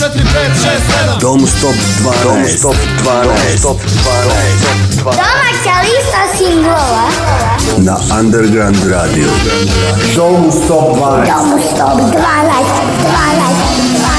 4, 5, 6, 7 Dom Stop 12 Dom Stop 12 Stop 12 Domaća lista singlova Na Underground Radio Dom Stop 12 Dom Stop 12 12 12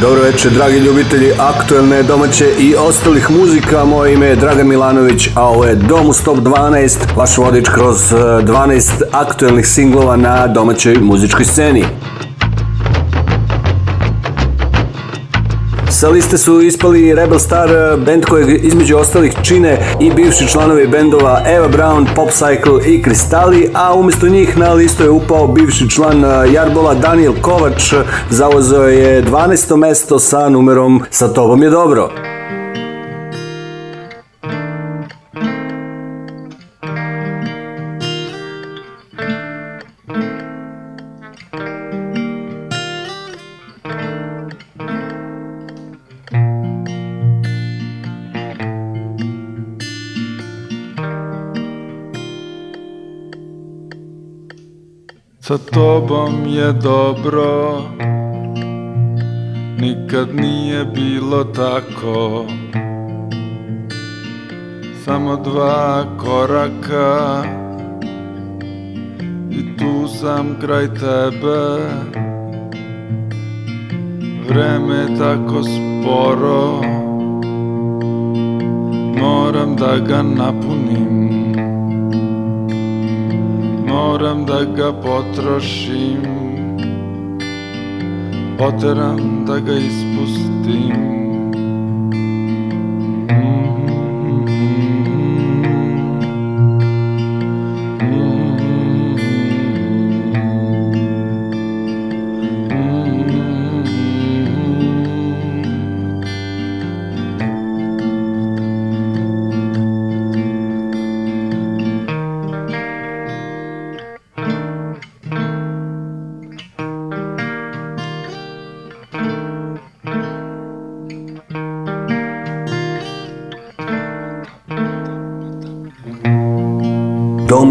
Dobro večer, dragi ljubitelji aktuelne domaće i ostalih muzika. Moje ime je Dragan Milanović, a ovo je Domu Stop 12, vaš vodič kroz 12 eh, aktuelnih singlova na domaćoj muzičkoj sceni. Sa liste su ispali Rebel Star, eh, band kojeg između ostalih čine i bivši članovi bendova Eva Brown, Pop Cycle i Kristali, a umesto njih na listu je upao bivši član eh, Jarbola Daniel Kovač, zauzeo je 12. mesto sa numerom Sa tobom je dobro. Sa tobom je dobro Nikad nije bilo tako Samo dva koraka I tu sam kraj tebe Vreme tako sporo Moram da ga napunim moram da ga potrošim Poteram da ga ispustim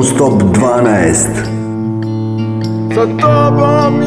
Stop 12. Sa tobom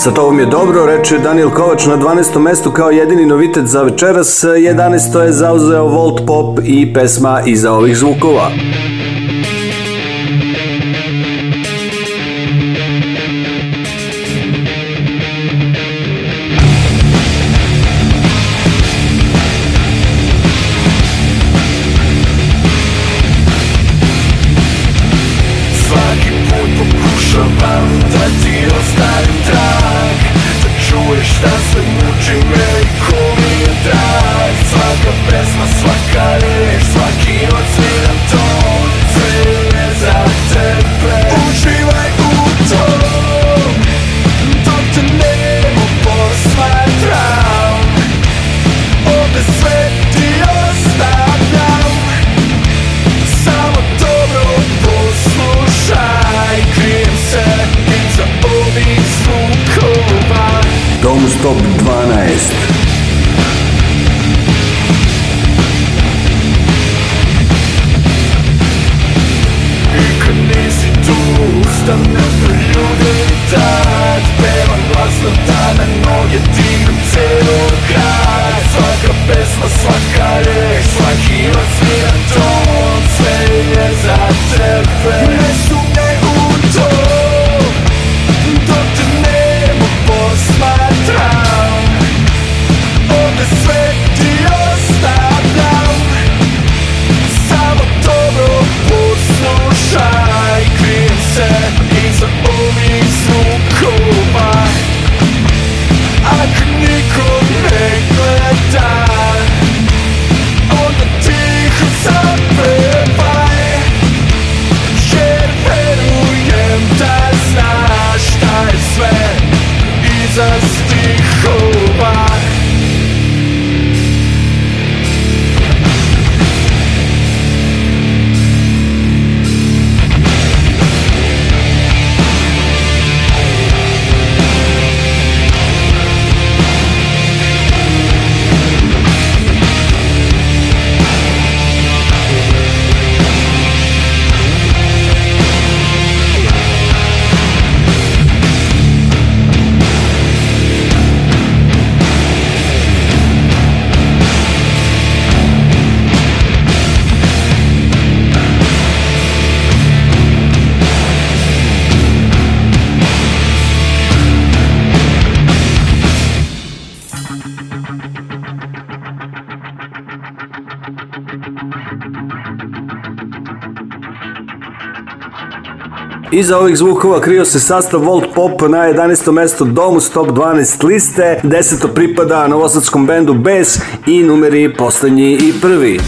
Sa tobom je dobro, reče Daniel Kovač na 12. mestu kao jedini novitet za večeras. 11. je zauzeo Volt Pop i pesma Iza ovih zvukova. Iza ovih zvukova krio se sastav Volt Pop na 11. mesto Domus Top 12 liste, 10. pripada novosadskom bendu Bez i numeri poslednji i prvi.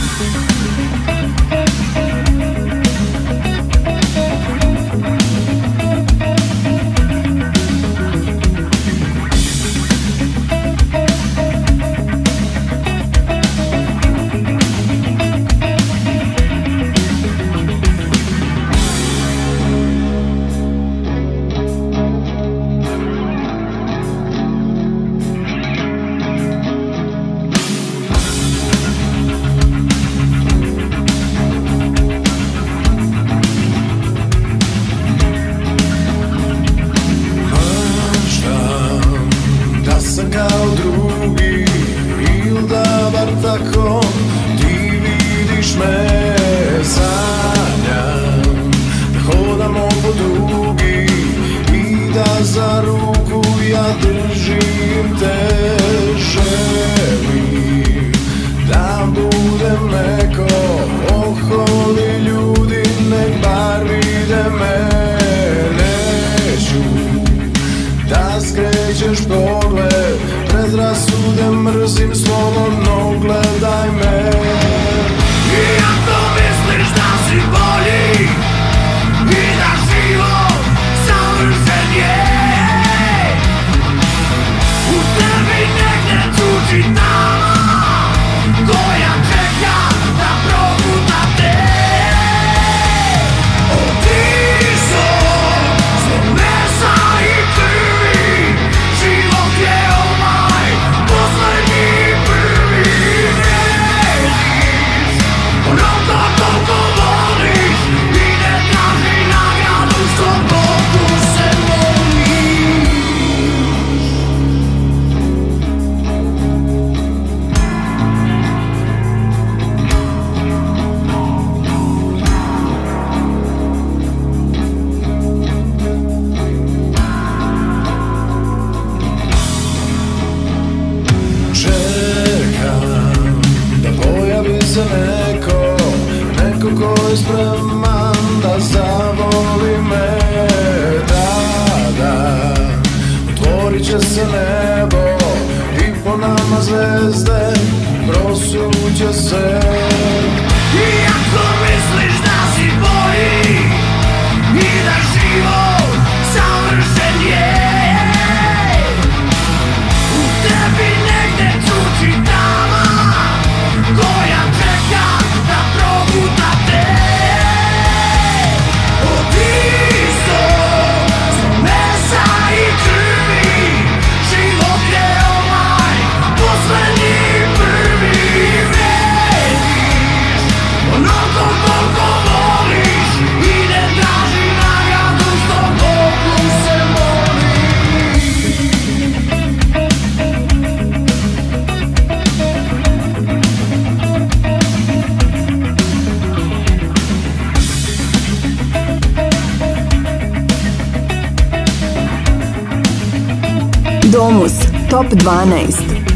Domus Top 12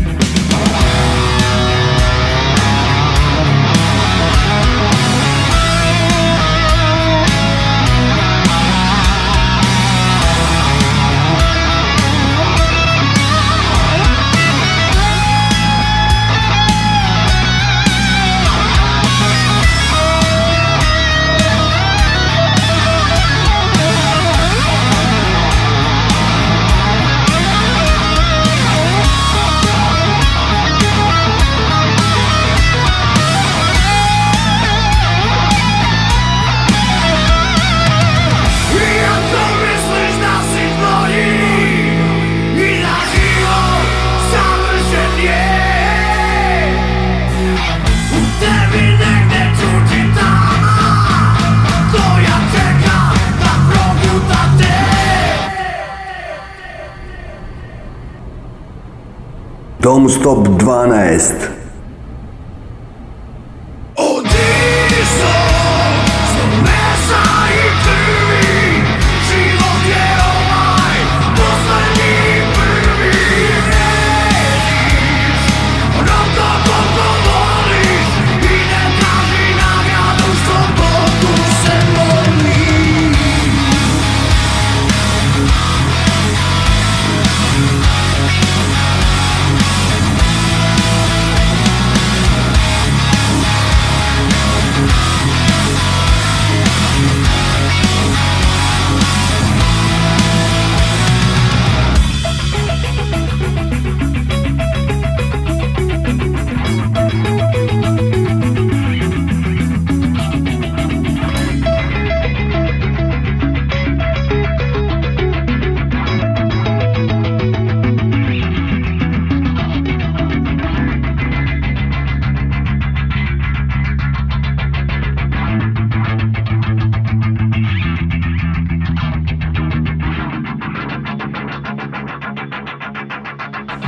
stop 12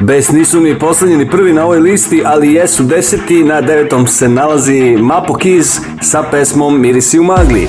Bes nisu mi poslednji ni prvi na ovoj listi, ali jesu deseti. Na devetom se nalazi Mapo Kiz sa pesmom Mirisi u magli.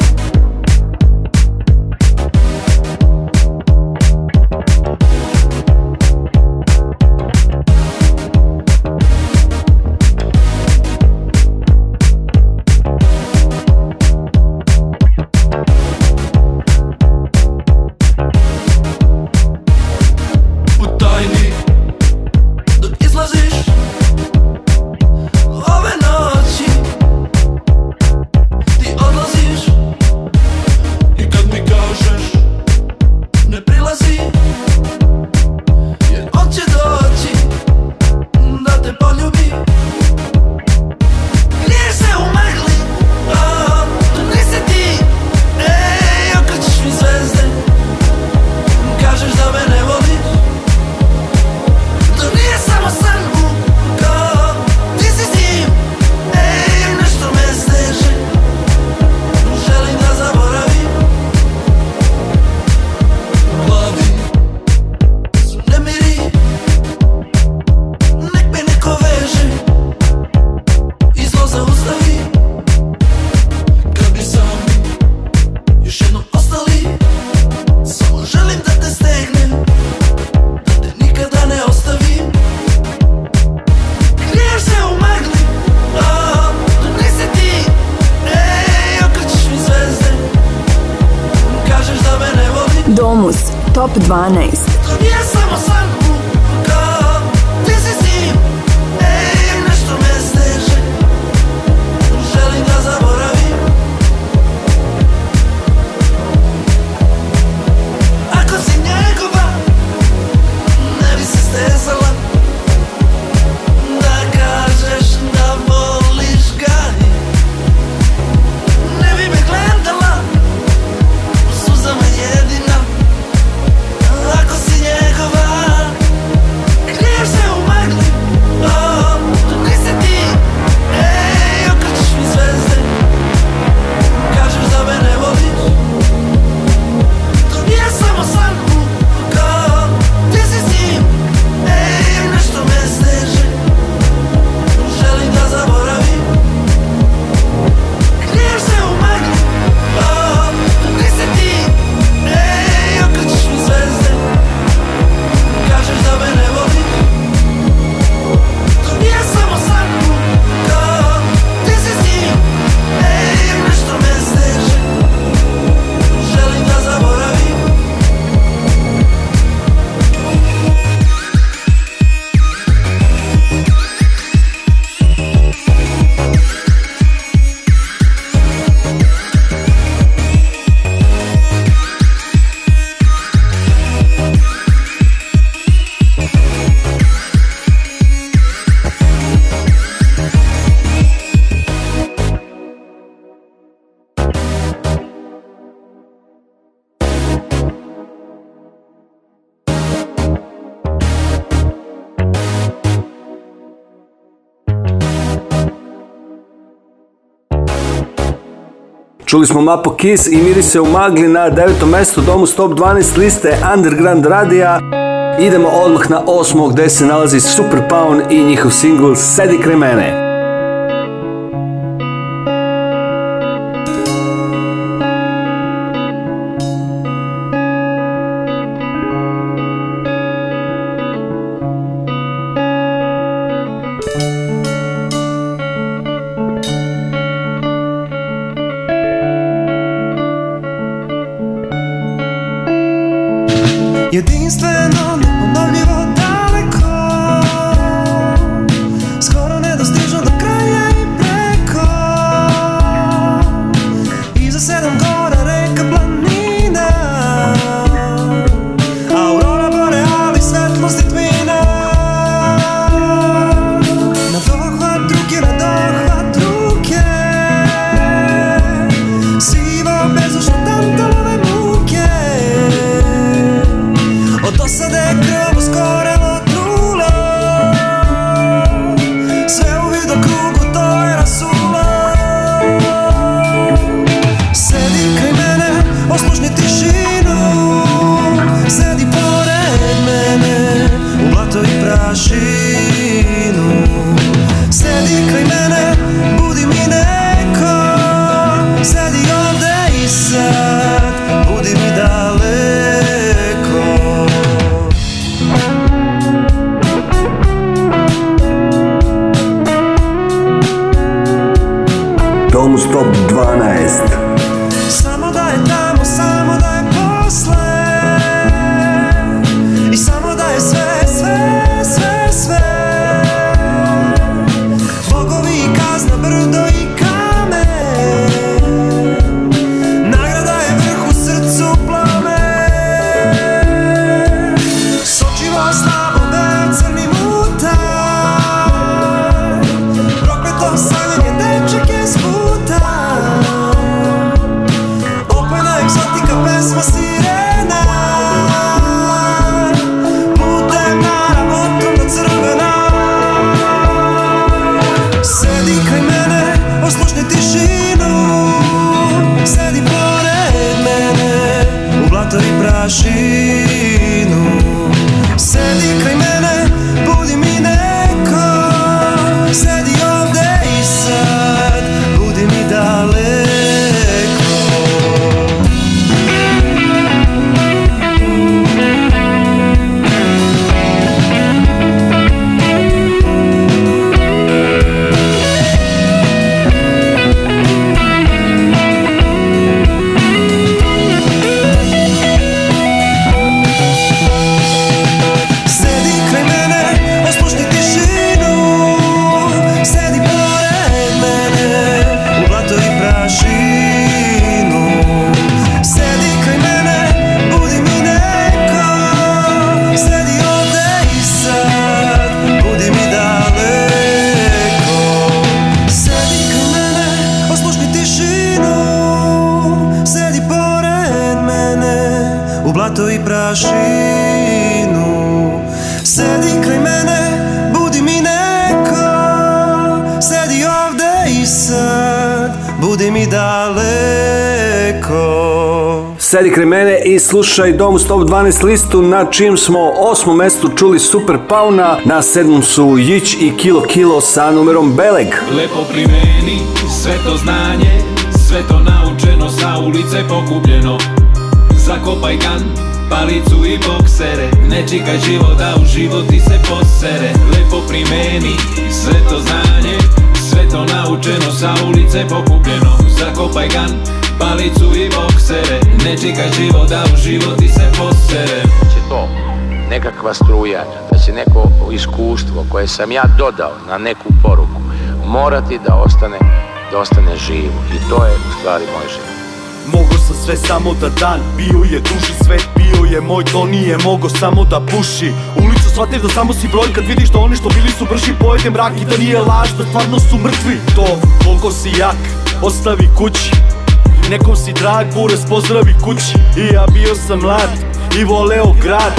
Čuli smo Mapo Kiss i Mirise u magli na devetom mestu domu Stop 12 liste Underground Radija. Idemo odmah na osmo gde se nalazi Super Pound i njihov single Sedi kraj mene. slušaj Dom 112 listu na čim smo osmom mestu čuli Super Pauna, na sedmom su Jić i Kilo Kilo sa numerom Beleg. Lepo primeni sve to znanje, sve to naučeno sa ulice pokupljeno. Zakopaj kan, palicu i boksere, ne čekaj život da u životi se posere. Lepo primeni sve to znanje, sve to naučeno sa ulice pokupljeno. Zakopaj kan, palicu i boksere Ne čekaj život da u život ti se posere Će to nekakva struja, da će neko iskustvo koje sam ja dodao na neku poruku morati da ostane, da ostane živ. i to je u stvari moj život. Mogu sam sve samo da dan, bio je duži svet, bio je moj, to nije mogo samo da puši Ulicu shvatiš da samo si broj kad vidiš da oni što bili su brži pojede mrak i da nije laž da stvarno su mrtvi To koliko si jak, ostavi kući, Nekom si drag, bures pozdravi kući I ja bio sam mlad i voleo grad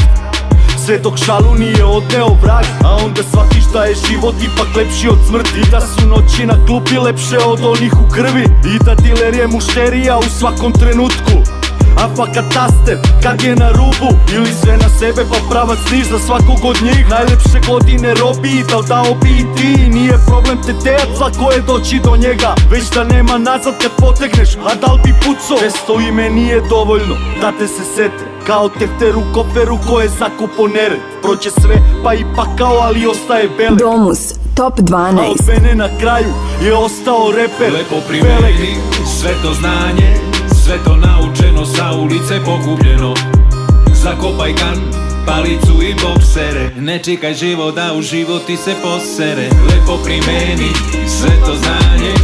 Svetog dok šalu nije odneo vrag A onda shvatiš da je život ipak lepši od smrti da su noći na klupi lepše od onih u krvi I da diler je mušterija u svakom trenutku A pa kataster, kad je na rubu Ili sve na sebe pa prava niš za svakog od njih Najlepše godine robi, da li da obi ti Nije problem te tejat, lako je doći do njega Već da nema nazad kad potegneš, a da li bi puco Često ime nije dovoljno, da te se sete Kao tefter u koferu koje zakupo nered Proće sve, pa i pakao, ali ostaje belek Domus, top 12 A od mene na kraju je ostao reper Lepo primeri, sve to znanje ulice pokupljeno Zakopaj kan, palicu i boksere Ne čekaj život da u život ti se posere Lepo primeni sve to znanje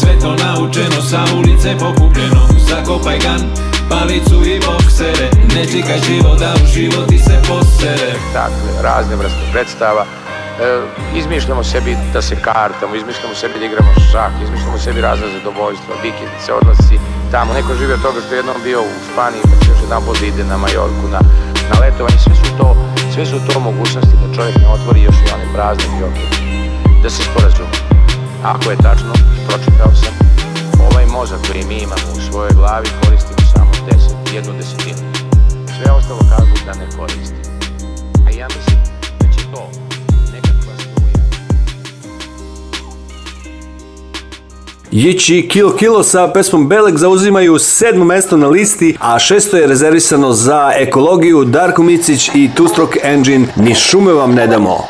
Sve to naučeno sa ulice pokupljeno Zakopaj kan, palicu i boksere Ne čekaj život da u život ti se posere Dakle, razne vrste predstava E, izmišljamo sebi da se kartamo, izmišljamo sebi da igramo šak, izmišljamo sebi razne zadovoljstva, vikend se odlasci, tamo. Neko živi od toga što je jednom bio u Španiji, pa će još jedan pot ide na Majorku, na, na letovanje. Sve su, to, sve su to mogućnosti da čovjek ne otvori još i onaj praznik i ok. Da se sporazume. Ako je tačno, pročitao sam, ovaj mozak koji mi imamo u svojoj glavi koristimo samo 10, jednu desetinu. Sve ostalo kažu da ne koristi. A ja mislim da će to Jiči Kill Kilo sa pesmom Belek zauzimaju sedmo mesto na listi, a šesto je rezervisano za ekologiju Darko Micić i Two Stroke Engine Ni šume vam ne damo.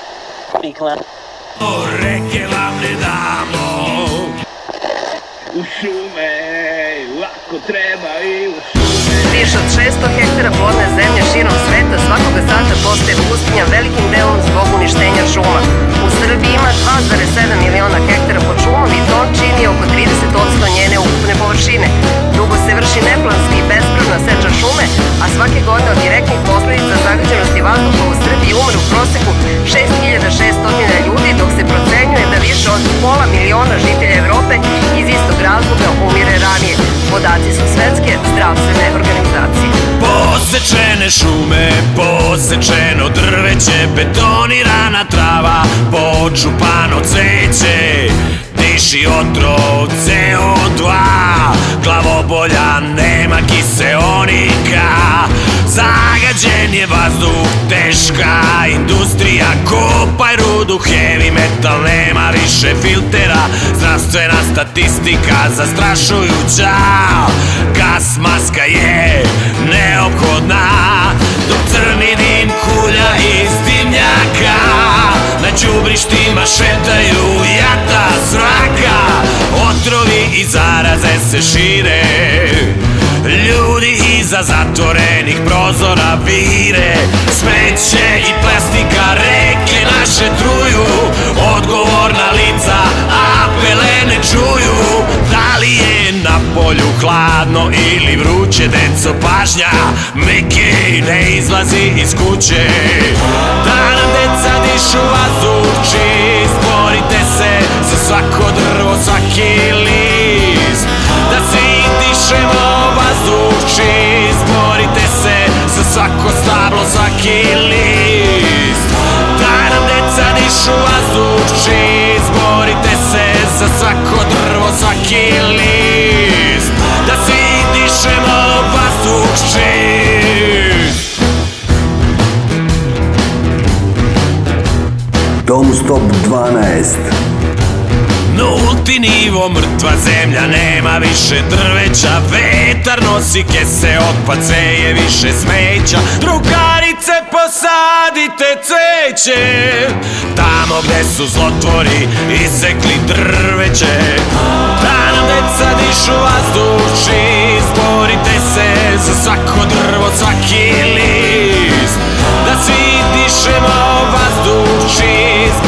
Reke vam ne damo U šume lako treba i u šume Više od 600 hektara plodne zemlje širom sveta svakoga sata postaje pustinja velikim delom zbog uništenja šuma. U Srbiji ima 2,7 miliona hektara pod šumom i Betonirana trava pod župano ceće Diši otrov CO2 Glavobolja nema kiseonika Zagađen je vazduh, teška industrija Kopaj rudu, heavy metal, nema više filtera Zdravstvena statistika zastrašujuća Gas maska je neophodna đubrištima šetaju jata zraka Otrovi i zaraze se šire Ljudi iza zatvorenih prozora vire Smeće i plastika reke naše truju Odgovorna lica apele ne čuju Da li je na polju hladno ili vruće Deco pažnja, Miki ne izlazi iz kuće Da nam deca svako drvo, svaki liz Da se indišemo vazduh čist Borite se za svako stablo, svaki liz Da nam deca dišu vazduh čist Borite se za svako drvo, svaki liz Da se indišemo vazduh čist Dom Stop 12 žuti nivo, mrtva zemlja nema više drveća Vetar nosi kese, od je više smeća Drugarice posadite cveće Tamo gde su zlotvori isekli drveće Da nam deca dišu vazduh čist Borite se za svako drvo, svaki list Da svi dišemo vazduh čist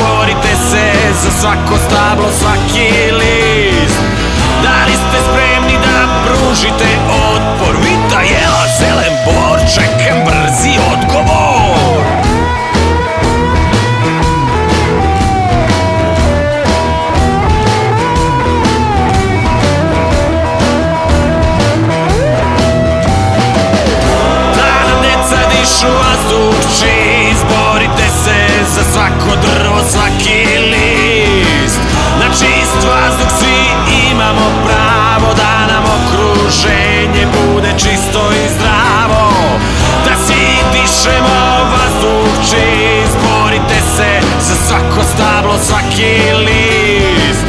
za svako stablo, svaki list Da li ste spremni da pružite otpor? Vita jela zelen boj svaki list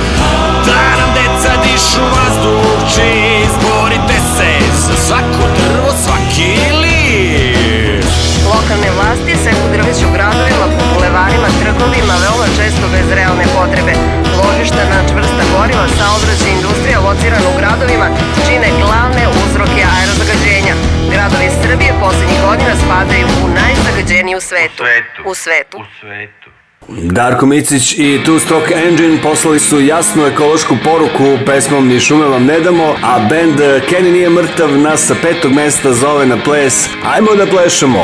Da nam deca dišu vazduh čist Borite se za svako drvo, svaki list Lokalne vlasti se udrveću gradovima, po bulevarima, trgovima Veoma često bez realne potrebe Ložišta na čvrsta goriva, saobraćaj industrija locirana u gradovima Čine glavne uzroke aerozagađenja Gradovi Srbije poslednjih godina spadaju u najzagađeniji svetu. U svetu. U svetu. U svetu. Darko Micić i Two Stock Engine poslali su jasnu ekološku poruku pesmom Ni šume vam ne damo, a band Kenny nije mrtav nas sa petog mesta zove na ples Ajmo da plešemo!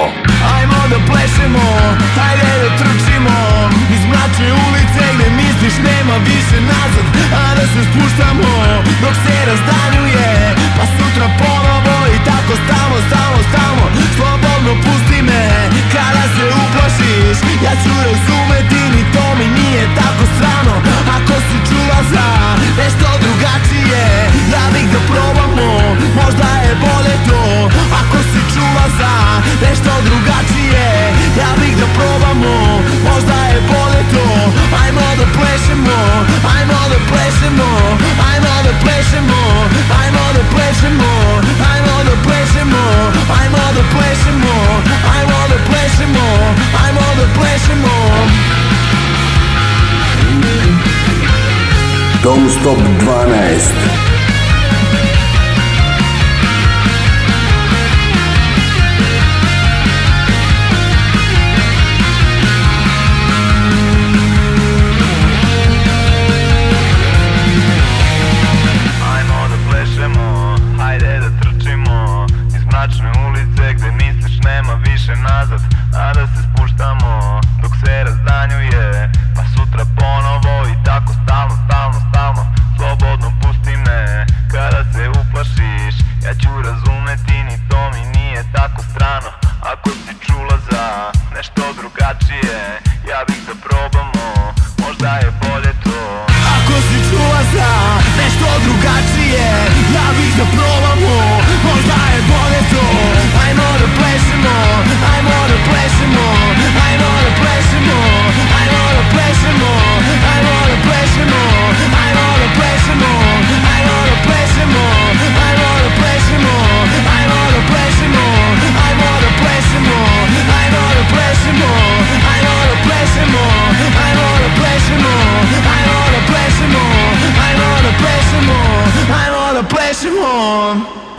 Ajmo da plešemo, hajde da trčimo Iz mračne ulice gde misliš nema više nazad A da se spuštamo dok se razdanjuje Pa sutra ponovo i tako stamo, stamo, stamo Slobodno pusti me kada se uplašimo misliš Ja ću razumeti ni to mi nije tako strano Ako si čula za nešto drugačije Ja Stop 12.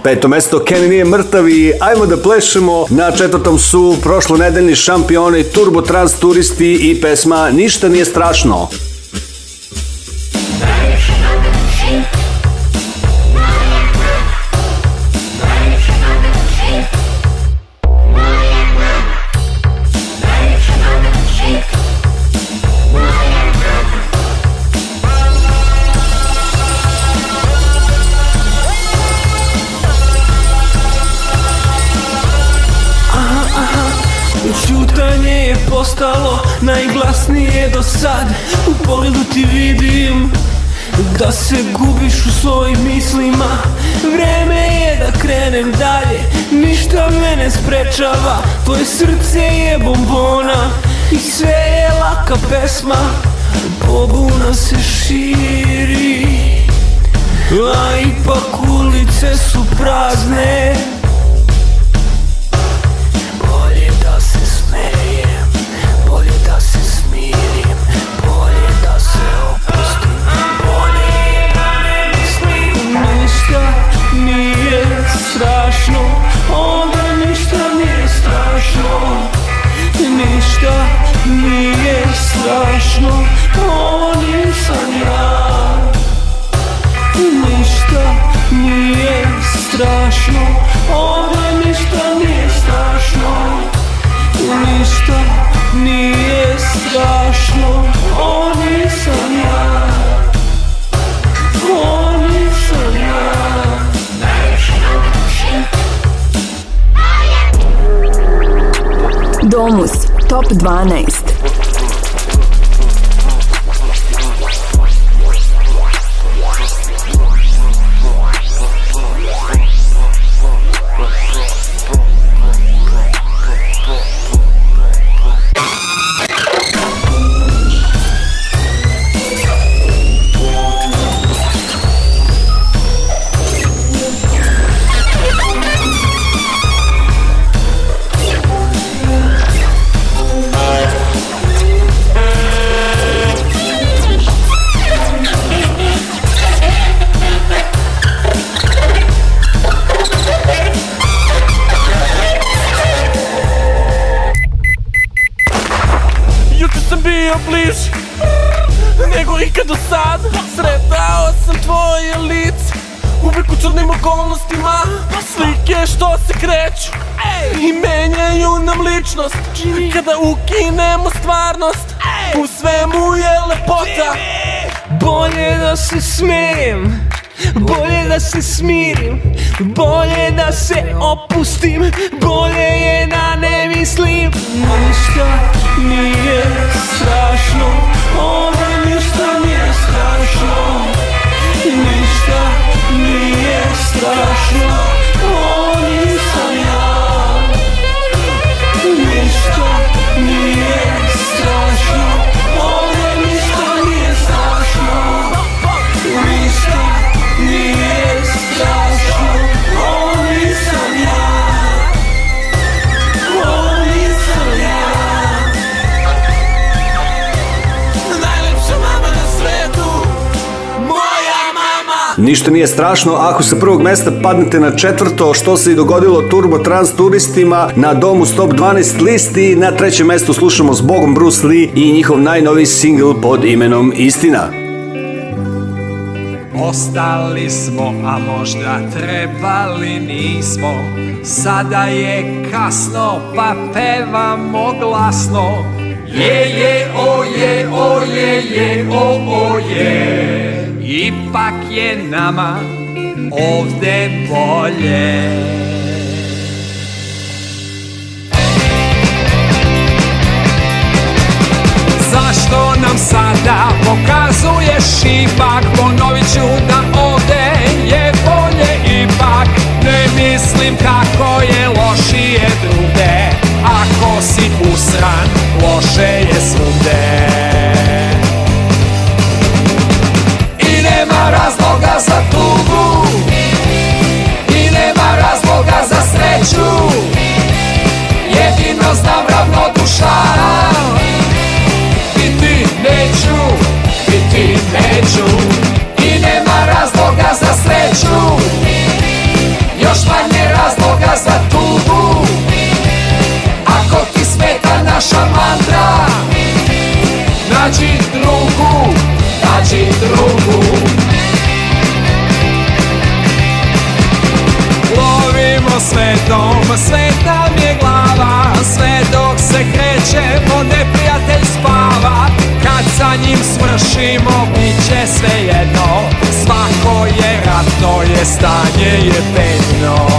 Peto mesto, Kenny nije mrtav i ajmo da plešemo. Na četvrtom su prošlonedeljni šampioni Turbo Trans Turisti i pesma Ništa nije strašno. sad U pogledu ti vidim Da se gubiš u svojim mislima Vreme je da krenem dalje Ništa mene sprečava Tvoje srce je bombona I sve je laka pesma Pobuna se širi A ipak ulice su prazne do sad Sretao sam tvoje lice Uvijek u crnim okolnostima Slike što se kreću I menjaju nam ličnost Kada ukinemo stvarnost U svemu je lepota Bolje da se smijem Bolje da se smirim Bolje da se opustim Bolje je da ne mislim Ništa nije strašno Ono хорошо ничто мне страшно Он и соня Мечта мне Ništa nije strašno ako sa prvog mesta padnete na četvrto, što se i dogodilo Turbo Trans turistima na domu Stop 12 listi. Na trećem mestu slušamo Zbogom Bruce Lee i njihov najnoviji singl pod imenom Istina. Ostali smo, a možda trebali nismo Sada je kasno, pa pevamo glasno Je, je, o, je, o, je, je, o, o, je Ipak je nama ovde bolje Zašto nam sada pokazuješ ipak Ponovit ću da ovde je bolje ipak Ne mislim kako je lošije drugde Ako si usran, loše je svugde razloga za tugu I nema razloga za sreću Jedino znam ravnodušan Biti neću, biti neću I nema razloga za sreću Još manje razloga za tugu Ako ti smeta naša mantra Nađi drugu, nađi drugu sveta mi je glava Sve dok se krećemo neprijatelj spava Kad sa njim smršimo bit će sve jedno Svako je ratno je stanje je petno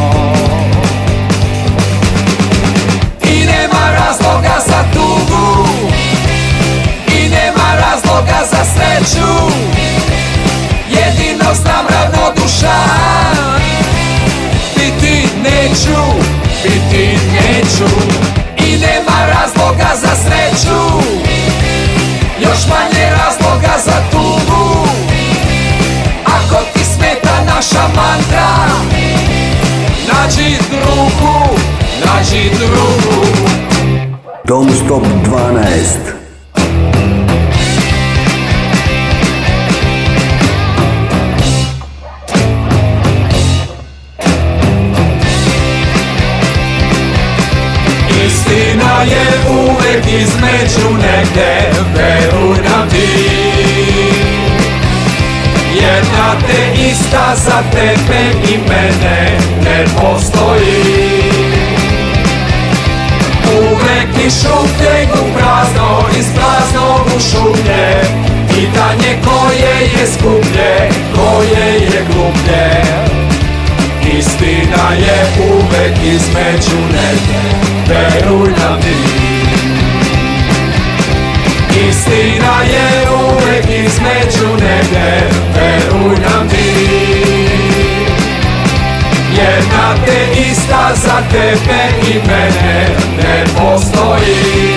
za tebe i mene ne postoji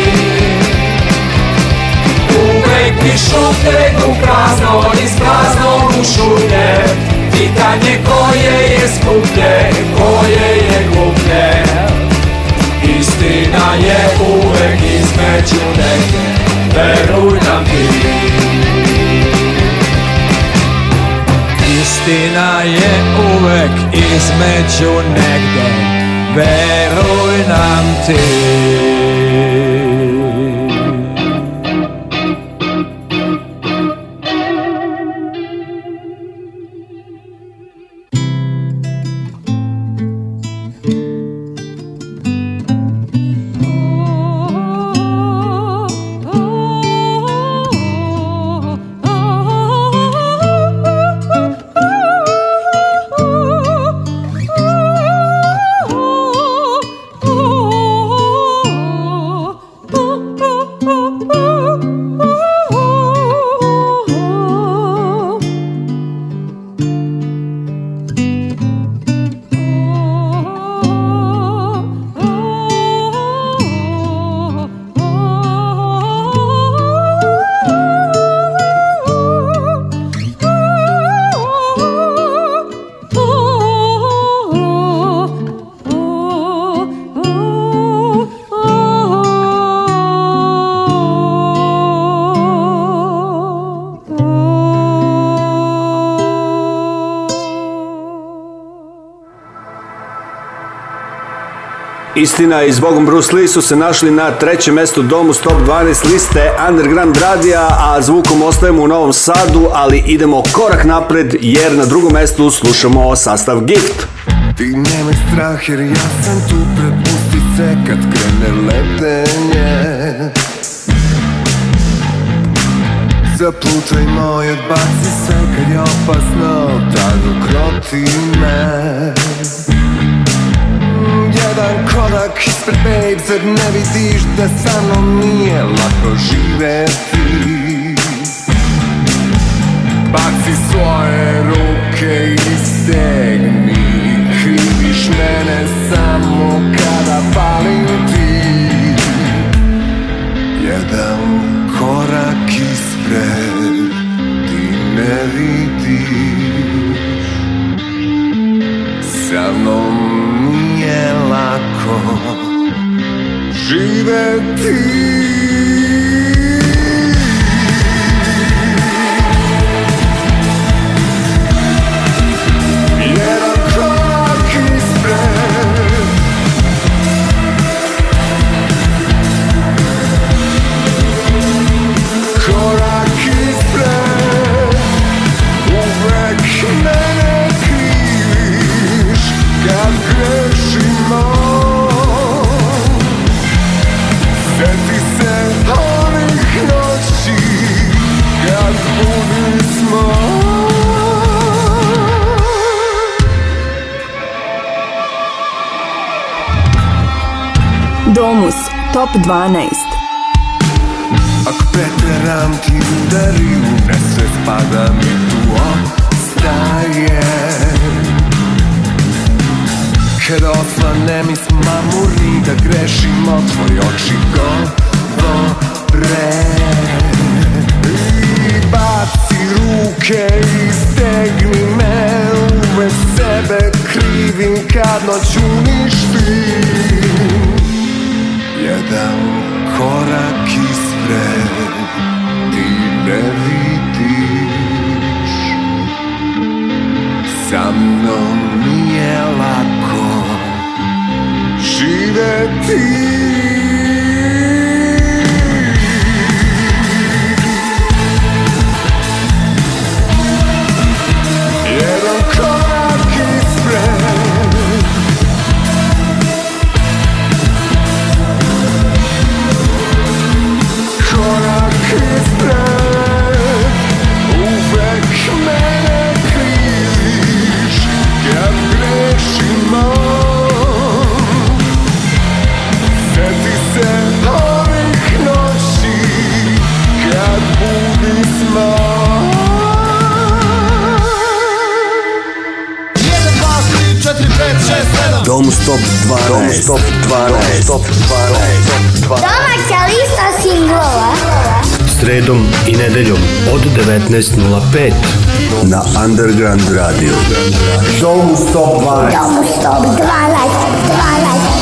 Uvek mi šute u prazno, iz prazno u šulje Pitanje koje je skuplje, koje je gluplje Istina je uvek između neke, veruj nam ti Istina je uvek između negde vero in ante. Istina i zbogom Bruce Lee su se našli na trećem mestu domu Stop 12 liste Underground Radija, a zvukom ostajemo u Novom Sadu, ali idemo korak napred jer na drugom mestu slušamo sastav Gift. Ti nemaj strah jer ja sam tu, prepusti se kad krene letenje Zaplutaj moj, odbaci se kad je opasno, tad ukroti me Korak ispred babe, zar ne vidiš da sa mnom nije lako živeti Baci svoje ruke i stegni Kriviš mene samo kada palim ti Jedan korak ispred ti ne vidiš Sa mnom Žive ti Top 12 Ak peteram ti udari u nesve spada mi tu ostaje Kada osvanem iz mamuri da grešimo tvoje oči govore I baci ruke i stegni me uvek sebe krivim kad noć uništim Jedan korak ispred Ti ne vidiš Sa mnom nije lako Živeti 19.05 na Underground Radio. Don't stop 12. Don't stop 12. 12.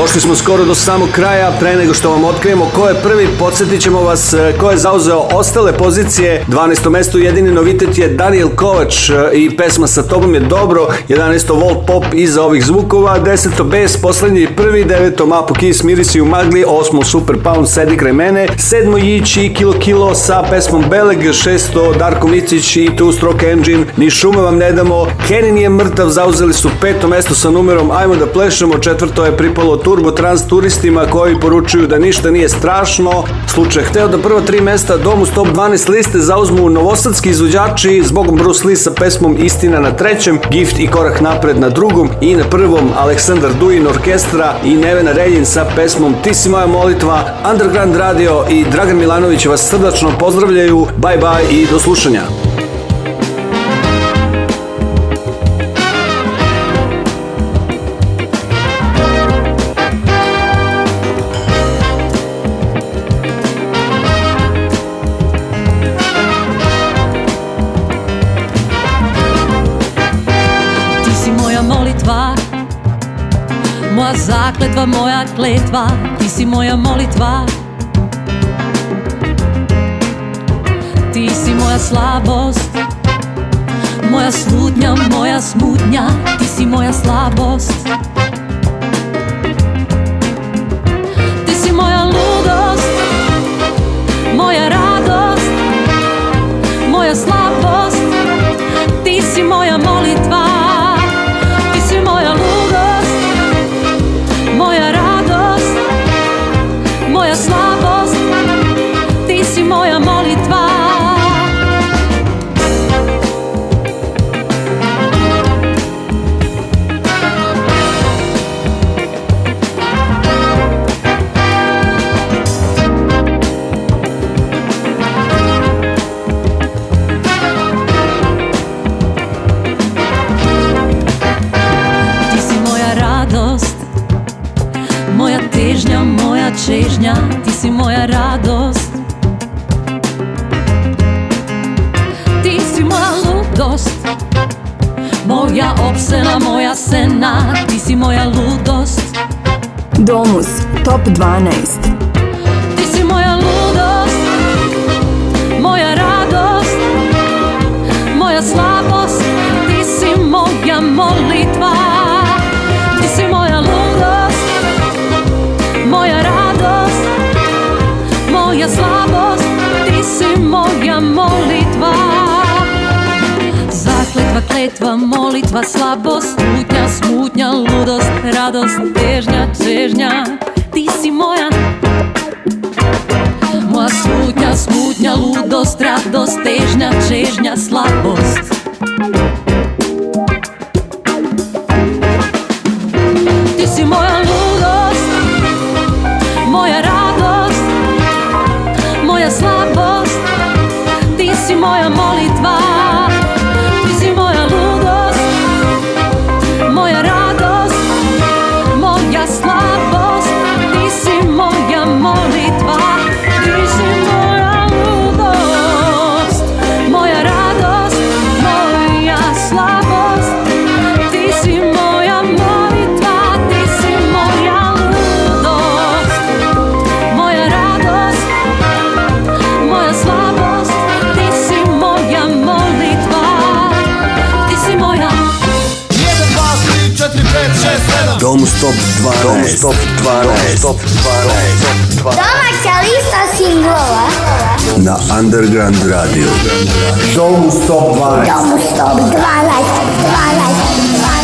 Došli smo skoro do samog kraja, pre nego što vam otkrijemo ko je prvi, podsjetit ćemo vas e, ko je zauzeo ostale pozicije. 12. mesto jedini novitet je Daniel Kovač e, i pesma sa tobom je dobro, 11. Volt Pop iza ovih zvukova, 10. Bes, poslednji i prvi, 9. Mapu Kiss, Mirisi u Magli, 8. Super Pound, Sedi kraj mene, 7. Jići i Kilo Kilo sa pesmom Beleg, 6. Darko Micić i Two Stroke Engine, ni šume vam ne damo, Kenin je mrtav, zauzeli su peto mesto sa numerom Ajmo da plešemo, četvrto je pripalo turbo trans turistima koji poručuju da ništa nije strašno. Slučaj hteo da prva tri mesta domu top 12 liste zauzmu novosadski izvođači zbog Bruce Lee sa pesmom Istina na trećem, Gift i korak napred na drugom i na prvom Aleksandar Duin orkestra i Nevena Reljin sa pesmom Ti si moja molitva, Underground Radio i Dragan Milanović vas srdačno pozdravljaju. Bye bye i do slušanja. molitva, moja kletva, ti si moja molitva Ti si moja slabost, moja slutnja, moja smutnja, ti si moja slabost 12 Ti si moja ludost Moja radost Moja slabost Ti si moja molitva Ti si moja ludost Moja radost Moja slabost Ti si moja molitva Zakletva, kletva, molitva, slabost Smutnja, smutnja, ludost, radost, težnja, čežnja si moja Moja smutňa, smutňa, lúdosť, radosť, téžňa, čežňa, slabosť 12. Dom 12. Dom 12. Dom 12. Doma Ćelista 12. Na Underground Radio. Dom 12. Dom 112. 12. 12.